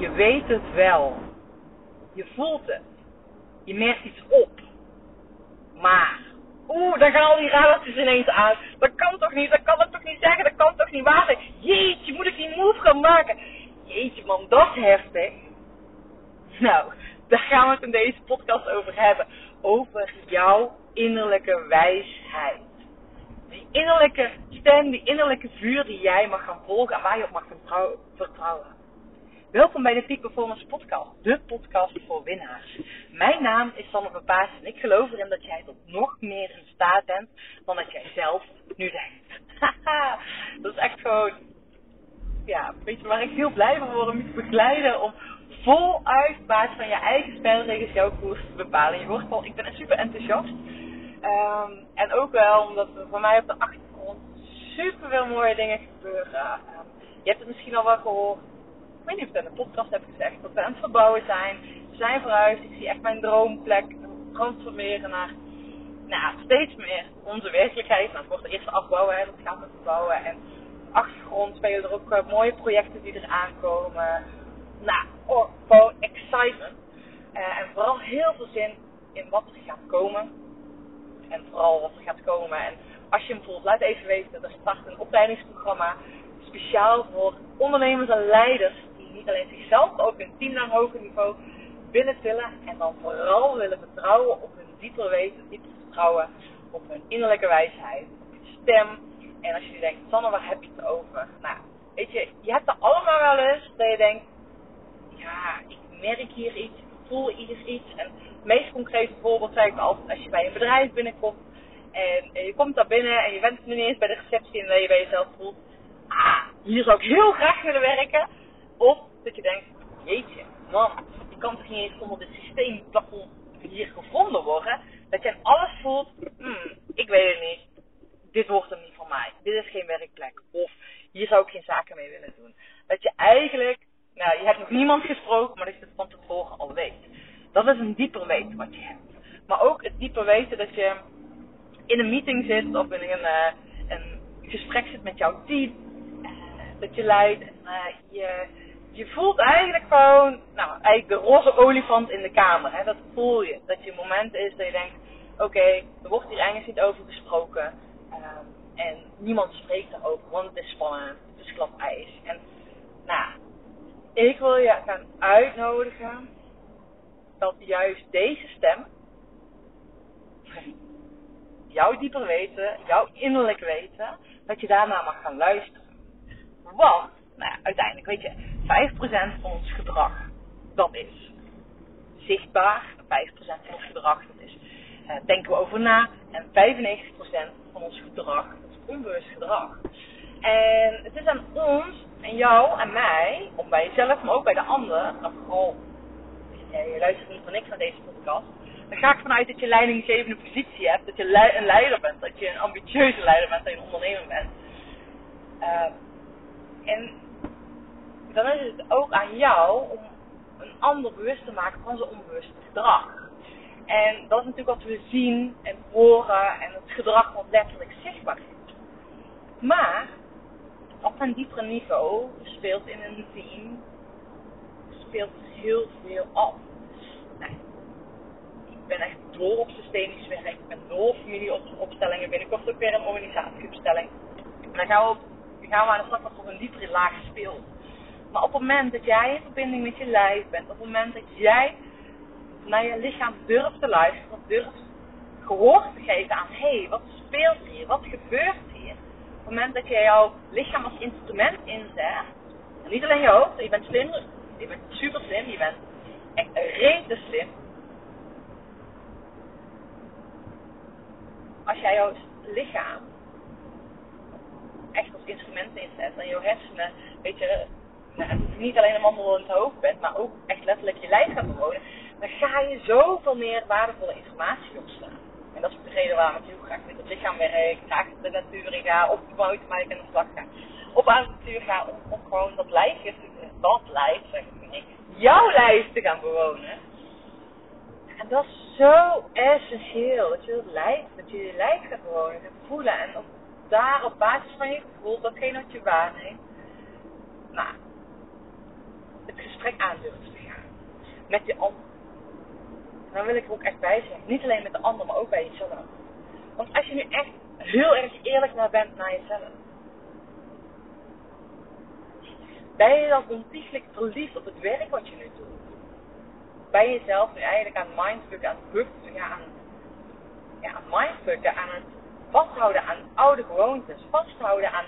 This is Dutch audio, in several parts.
Je weet het wel. Je voelt het. Je merkt iets op. Maar, oeh, dan gaan al die radertjes ineens aan. Dat kan toch niet, dat kan ik toch niet zeggen, dat kan toch niet waar zijn. Jeetje, moet ik die move gaan maken? Jeetje man, dat is heftig. Nou, daar gaan we het in deze podcast over hebben. Over jouw innerlijke wijsheid. Die innerlijke stem, die innerlijke vuur die jij mag gaan volgen en waar je op mag vertrouwen. Welkom bij de Peak Performance Podcast, de podcast voor winnaars. Mijn naam is Sanne Verpaas en ik geloof erin dat jij tot nog meer in staat bent dan dat jij zelf nu denkt. dat is echt gewoon, ja, weet je waar ik heel blij van word om je te begeleiden, om voluit basis van je eigen spelregels jouw koers te bepalen. Je wordt al, ik ben super enthousiast. Um, en ook wel omdat er voor mij op de achtergrond super veel mooie dingen gebeuren. Um, je hebt het misschien al wel gehoord ik weet niet of ik het in de podcast heb gezegd, dat we aan het verbouwen zijn. We zijn vooruit. Ik zie echt mijn droomplek transformeren naar nou, steeds meer onze werkelijkheid. Nou, het wordt de eerste afbouwen, hè, dat gaan we verbouwen. En achtergrond spelen er ook uh, mooie projecten die er aankomen. Nou, oh, excitement. Uh, en vooral heel veel zin in wat er gaat komen. En vooral wat er gaat komen. En als je hem voelt, laat even weten. Er start een opleidingsprogramma speciaal voor ondernemers en leiders niet alleen zichzelf, maar ook hun team naar een hoger niveau willen. En dan vooral willen vertrouwen op hun dieper weten, dieper vertrouwen op hun innerlijke wijsheid, op je stem. En als je denkt, Sanne, waar heb je het over? Nou, weet je, je hebt er allemaal wel eens dat je denkt, ja, ik merk hier iets, ik voel hier iets. En het meest concrete voorbeeld zeg ik altijd als je bij een bedrijf binnenkomt. En je komt daar binnen en je bent niet eens bij de receptie en je bij jezelf voelt, ah, hier zou ik heel graag willen werken. Of dat je denkt, jeetje, man, je kan toch niet eens onder dit systeemplafond hier gevonden worden. Dat je alles voelt, hmm, ik weet het niet, dit wordt hem niet voor mij. Dit is geen werkplek. Of hier zou ik geen zaken mee willen doen. Dat je eigenlijk, nou, je hebt nog niemand gesproken, maar dat je het van tevoren al weet. Dat is een dieper weten wat je hebt. Maar ook het dieper weten dat je in een meeting zit of in een, uh, een gesprek zit met jouw team. Uh, dat je leidt en uh, je je voelt eigenlijk gewoon, nou, eigenlijk de roze olifant in de kamer. Hè? Dat voel je. Dat je moment is dat je denkt, oké, er wordt hier eigenlijk niet over gesproken. Um, en niemand spreekt erover, want het is spannend. Het is glad ijs. En, nou, ik wil je gaan uitnodigen dat juist deze stem, jouw dieper weten, jouw innerlijk weten, dat je daarna mag gaan luisteren. Want, nou ja, uiteindelijk, weet je, 5% van ons gedrag, dat is zichtbaar. 5% van ons gedrag, dat is uh, denken we over na. En 95% van ons gedrag, dat is onbewust gedrag. En het is aan ons en jou en mij, om bij jezelf, maar ook bij de ander, of vooral, je luistert niet voor niks naar deze podcast, dan ga ik vanuit dat je leidinggevende positie hebt, dat je een leider bent, dat je een ambitieuze leider bent, dat je een ondernemer bent. Uh, en dan is het ook aan jou om een ander bewust te maken van zijn onbewuste gedrag. En dat is natuurlijk wat we zien en horen en het gedrag wat letterlijk zichtbaar is. Maar op een dieper niveau speelt in een team speelt heel veel af. Nou, ik ben echt dol op systemisch werk. Ik ben dol op familieopstellingen. Binnenkort ook weer een organisatieopstelling. En dan gaan we, gaan we aan de slag op een diepere laag speelt. Maar op het moment dat jij in verbinding met je lijf bent, op het moment dat jij naar je lichaam durft te luisteren, durft gehoor te geven aan hé, hey, wat speelt hier, wat gebeurt hier. Op het moment dat jij jouw lichaam als instrument inzet, en niet alleen je hoofd, je bent slim, je bent super slim, je bent echt rete slim. Als jij jouw lichaam echt als instrument inzet en jouw hersenen, weet je, niet alleen een wandel in het hoofd bent, maar ook echt letterlijk je lijf gaat bewonen, dan ga je zoveel meer waardevolle informatie opslaan. En dat is ook de reden waarom ik heel graag met het lichaam werk, graag de natuur in ga, op de mountainbike aan de slag ga. Op avontuur ga om, gewoon dat lijfje, dat lijf, zeg ik niet, jouw lijf te gaan bewonen. En dat is zo essentieel, dat je het lijf, dat je je lijf gaat bewonen, gaat voelen en op, daar op basis van je gevoel, datgene wat je waarneemt, nou, het gesprek aan durft te gaan. Met die ander. En dan wil ik er ook echt bij zijn. Niet alleen met de ander, maar ook bij jezelf. Want als je nu echt heel erg eerlijk naar bent naar jezelf. Ben je dan ontiegelijk verliefd op het werk wat je nu doet? Ben je jezelf nu eigenlijk aan mindfucken, aan ja, aan, ja, aan mindfucken, aan het vasthouden aan oude gewoontes, vasthouden aan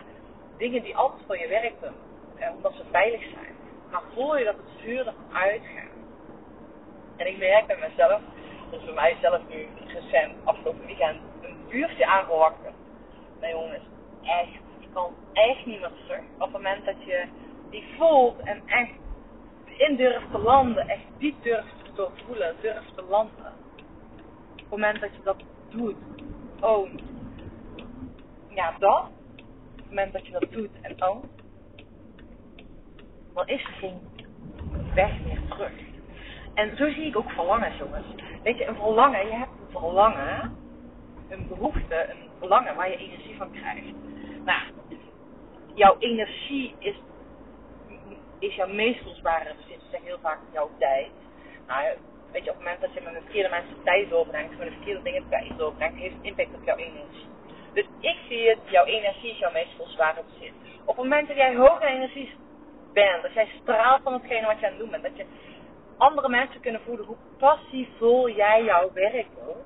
dingen die altijd voor je werkten, eh, omdat ze veilig zijn. Maar voel je dat het vuur ervan uitgaat. En ik merk bij mezelf, dat is voor mij zelf nu recent, afgelopen weekend, een vuurtje aangewakkerd. Nee jongens, echt, je kan echt niet meer terug. Op het moment dat je die voelt en echt in durft te landen, echt diep durft te doorvoelen, durft te landen. Op het moment dat je dat doet, oh, ja, dat. Op het moment dat je dat doet en oont, dan is er geen weg meer terug. En zo zie ik ook verlangen, jongens. Weet je, een verlangen, je hebt een verlangen, een behoefte, een verlangen waar je energie van krijgt. Nou, jouw energie is, is jouw meest kostbare bezit. Ze zeggen heel vaak jouw tijd. Nou, weet je, op het moment dat je met een verkeerde mensen tijd doorbrengt, met een verkeerde dingen tijd doorbrengt, heeft impact op jouw energie. Dus ik zie het, jouw energie is jouw meest volzware bezit. Op het moment dat jij hoge energie dat jij straalt van hetgene wat je aan het doen bent, dat je andere mensen kunnen voelen hoe passievol jij jouw werk doet.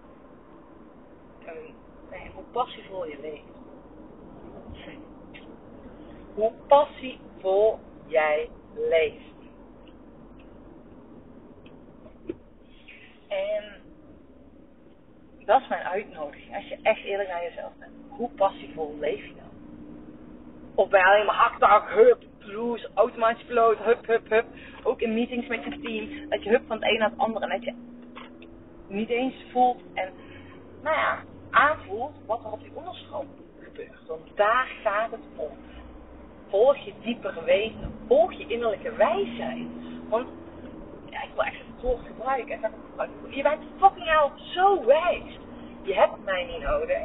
Nee, hoe passievol je leeft. Hoe passievol jij leeft. En dat is mijn uitnodiging. Als je echt eerlijk naar jezelf bent. Hoe passievol leef je dan? Of ben je alleen maar hakdag, hup, blues, automatisch piloot, hup, hup, hup. Ook in meetings met je team. Dat je hup van het een naar het andere. En dat je niet eens voelt en, nou ja, aanvoelt wat er op die onderstroom gebeurt. Want daar gaat het om. Volg je diepere weten. Volg je innerlijke wijsheid. Want, ja, ik wil echt het woord gebruiken. Je bent fucking hell zo wijs. Je hebt mij niet nodig.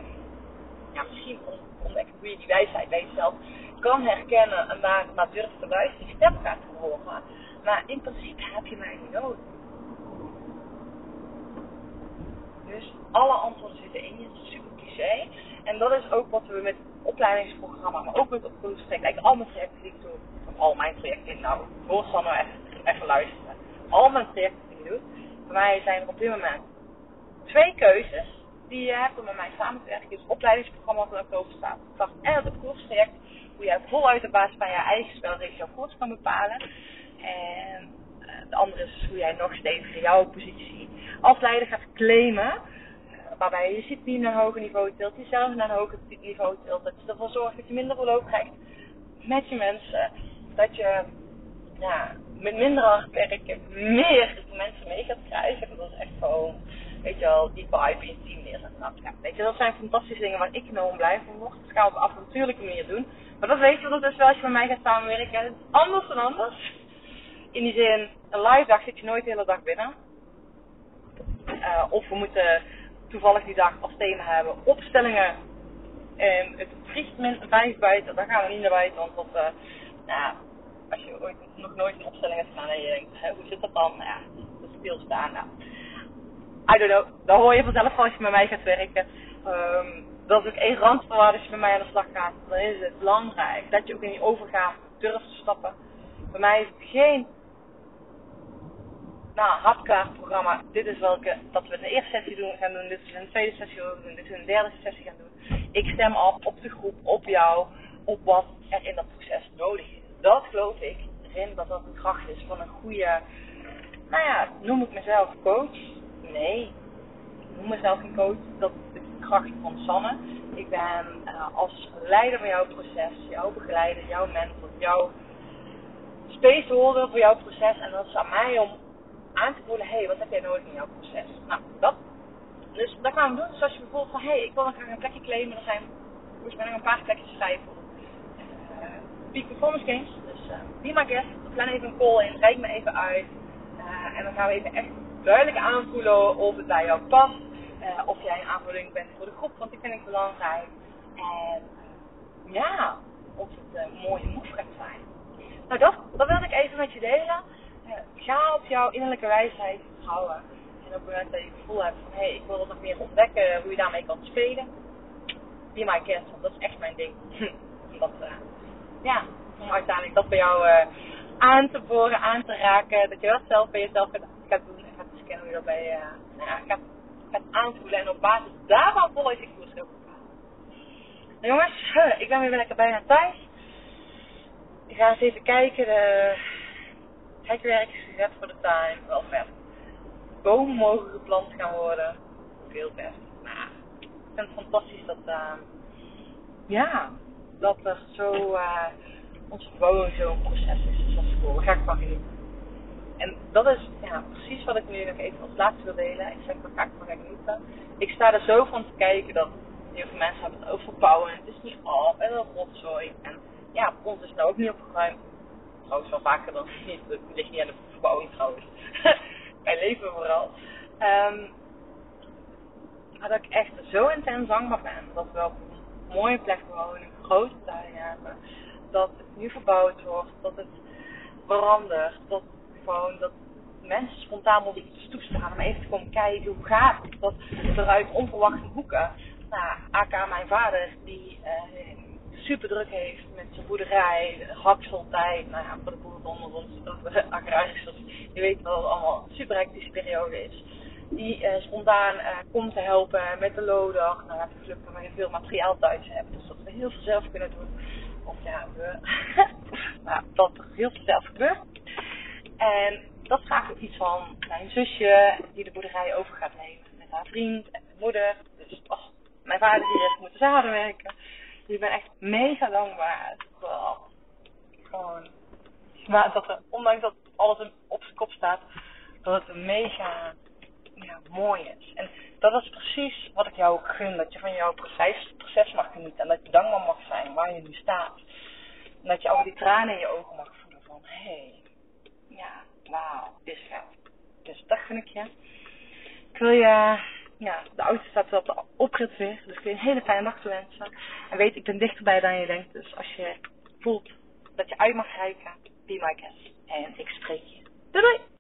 Ja, misschien omdat ik die wijsheid bij jezelf kan herkennen en maar, maar durft te luisteren, die stem gaat horen. Maar in principe heb je mij niet nodig. Dus alle antwoorden zitten in je, super cliché. En dat is ook wat we met het opleidingsprogramma, maar ook met het eigenlijk al mijn trajecten die ik doe, al mijn trajecten, nou, hoor dan nou even, even luisteren. Al mijn trajecten die ik doe, voor mij zijn er op dit moment twee keuzes die je hebt om met mij samen te werken. Het opleidingsprogramma wat er ook over staat. En het koerstraject, hoe jij voluit de basis van je eigen spelregels jouw koers kan bepalen. En eh, de andere is hoe jij nog steeds jouw positie als leider gaat claimen. Eh, waarbij je je team naar een hoger niveau tilt, jezelf naar een hoger niveau tilt. Dat je ervoor zorgt dat je minder verloop krijgt met je mensen. Dat je met minder hard werken meer mensen mee gaat krijgen. Dat is echt gewoon weet je wel, die vibe in je team neerzetten. Nou, ja, weet je, dat zijn fantastische dingen waar ik enorm blij van word. Dat gaan we op een avontuurlijke manier doen. Maar dat weet je dus wel als je met mij gaat samenwerken. Het is anders dan anders. In die zin, een live dag zit je nooit de hele dag binnen. Uh, of we moeten toevallig die dag als thema hebben opstellingen. En het vriest min vijf buiten. Daar gaan we niet naar buiten, want dat, uh, nou, als je ooit nog nooit een opstelling hebt gedaan en je denkt, hoe zit dat dan? Nou, ja, dat stilstaan. Nou, I don't know. Dan hoor je vanzelf als je met mij gaat werken. Um, dat is ook één randvoorwaarde als je met mij aan de slag gaat. Dan is het belangrijk dat je ook in die overgave durft te stappen. Bij mij is het geen nou, programma. Dit is welke dat we de eerste sessie doen, gaan doen. Dit is een tweede sessie gaan doen. Dit is een derde sessie gaan doen. Ik stem af op de groep, op jou, op wat er in dat proces nodig is. Dat geloof ik erin dat dat de kracht is van een goede, nou ja, noem ik mezelf coach Nee, ik noem mezelf geen coach. Dat is de kracht van Sanne. Ik ben uh, als leider van jouw proces, jouw begeleider, jouw mentor, jouw spaceholder voor jouw proces. En dat is aan mij om aan te voelen, hé, hey, wat heb jij nodig in jouw proces? Nou, dat. Dus dat gaan we doen. Dus als je bijvoorbeeld van, hé, hey, ik wil graag een plekje claimen. Er zijn volgens mij nog een paar plekjes vrij voor uh, Peak Performance Games. Dus uh, be my guest. Plan even een call in, reik me even uit. Uh, en dan gaan we even echt duidelijk aanvoelen of het bij jou past. Of jij een aanvulling bent voor de groep, want die vind ik belangrijk. En uh, ja, of het een mooie move gaat zijn. Nou, dat, dat wilde ik even met je delen. ga op jouw innerlijke wijsheid vertrouwen. En op het moment dat je het gevoel hebt van hé, hey, ik wil nog meer ontdekken hoe je daarmee kan spelen. Be my guest, want dat is echt mijn ding. Omdat, uh, ja, om uiteindelijk dat bij jou aan te boren, aan te raken. Dat je dat zelf bij jezelf gaat doen en hoe je dat bij uh, ja, gaat, gaat aanvoelen. En op basis daarvan volg ik koers heel goed nou, jongens, ik ben weer lekker bijna thuis. Ik ga eens even kijken. De hekwerk is gezet voor de tuin. Wel vet. Bomen mogen geplant gaan worden. Veel best. Nou, ik vind het fantastisch dat, uh, ja, dat er zo, uh, onze verbouwing zo'n proces is. Zoals school. Daar ga ik van genieten. En dat is ja, precies wat ik nu nog even als laatste wil delen. Ik zeg, ga ik van genieten. Ik sta er zo van te kijken dat heel veel mensen hebben het over verbouwen. Het is niet af en een rotzooi. En ja, ons is nou ook niet opgeruimd. Trouwens wel vaker dan niet. Het ligt niet aan de verbouwing trouwens. Wij leven vooral. Um, maar dat ik echt zo intens dankbaar ben. Dat we op een mooie plek wonen. Een grote tuin hebben. Dat het nu verbouwd wordt. Dat het verandert. Dat gewoon dat mensen spontaan moeten toestaan om even te komen kijken hoe gaat het. Dat eruit onverwachte hoeken nou, AK mijn vader, die uh, super druk heeft met zijn boerderij, hakseltijd, nou ja, voor de boeren onder ons, de agrariërs, je weet wel allemaal super hectische periode is. Die uh, spontaan uh, komt te helpen met de looddag. Nou, het geluk dat we veel materiaal thuis hebben, dus dat we heel veel zelf kunnen doen. Of ja, we, nou, dat er heel veel zelf gebeurt. En dat vraagt ook iets van mijn zusje, die de boerderij over gaat nemen met haar vriend en mijn moeder. Dus, oh, mijn vader die heeft moeten zadenwerken. Dus ik ben echt mega dankbaar. Gewoon. Dat er, ondanks dat alles op zijn kop staat, dat het mega ja, mooi is. En dat is precies wat ik jou gun. Dat je van jouw proces, proces mag genieten. En dat je dankbaar mag zijn waar je nu staat. En dat je ook die tranen in je ogen mag voelen van, hé, hey, ja, wauw, is vet. Dus dat gun ik je. Ik wil je ja, de auto staat op de oprit weer. Dus ik wil je een hele fijne nacht wensen. En weet, ik ben dichterbij dan je denkt. Dus als je voelt dat je uit mag reiken, be my guest. En ik spreek je. Doei doei!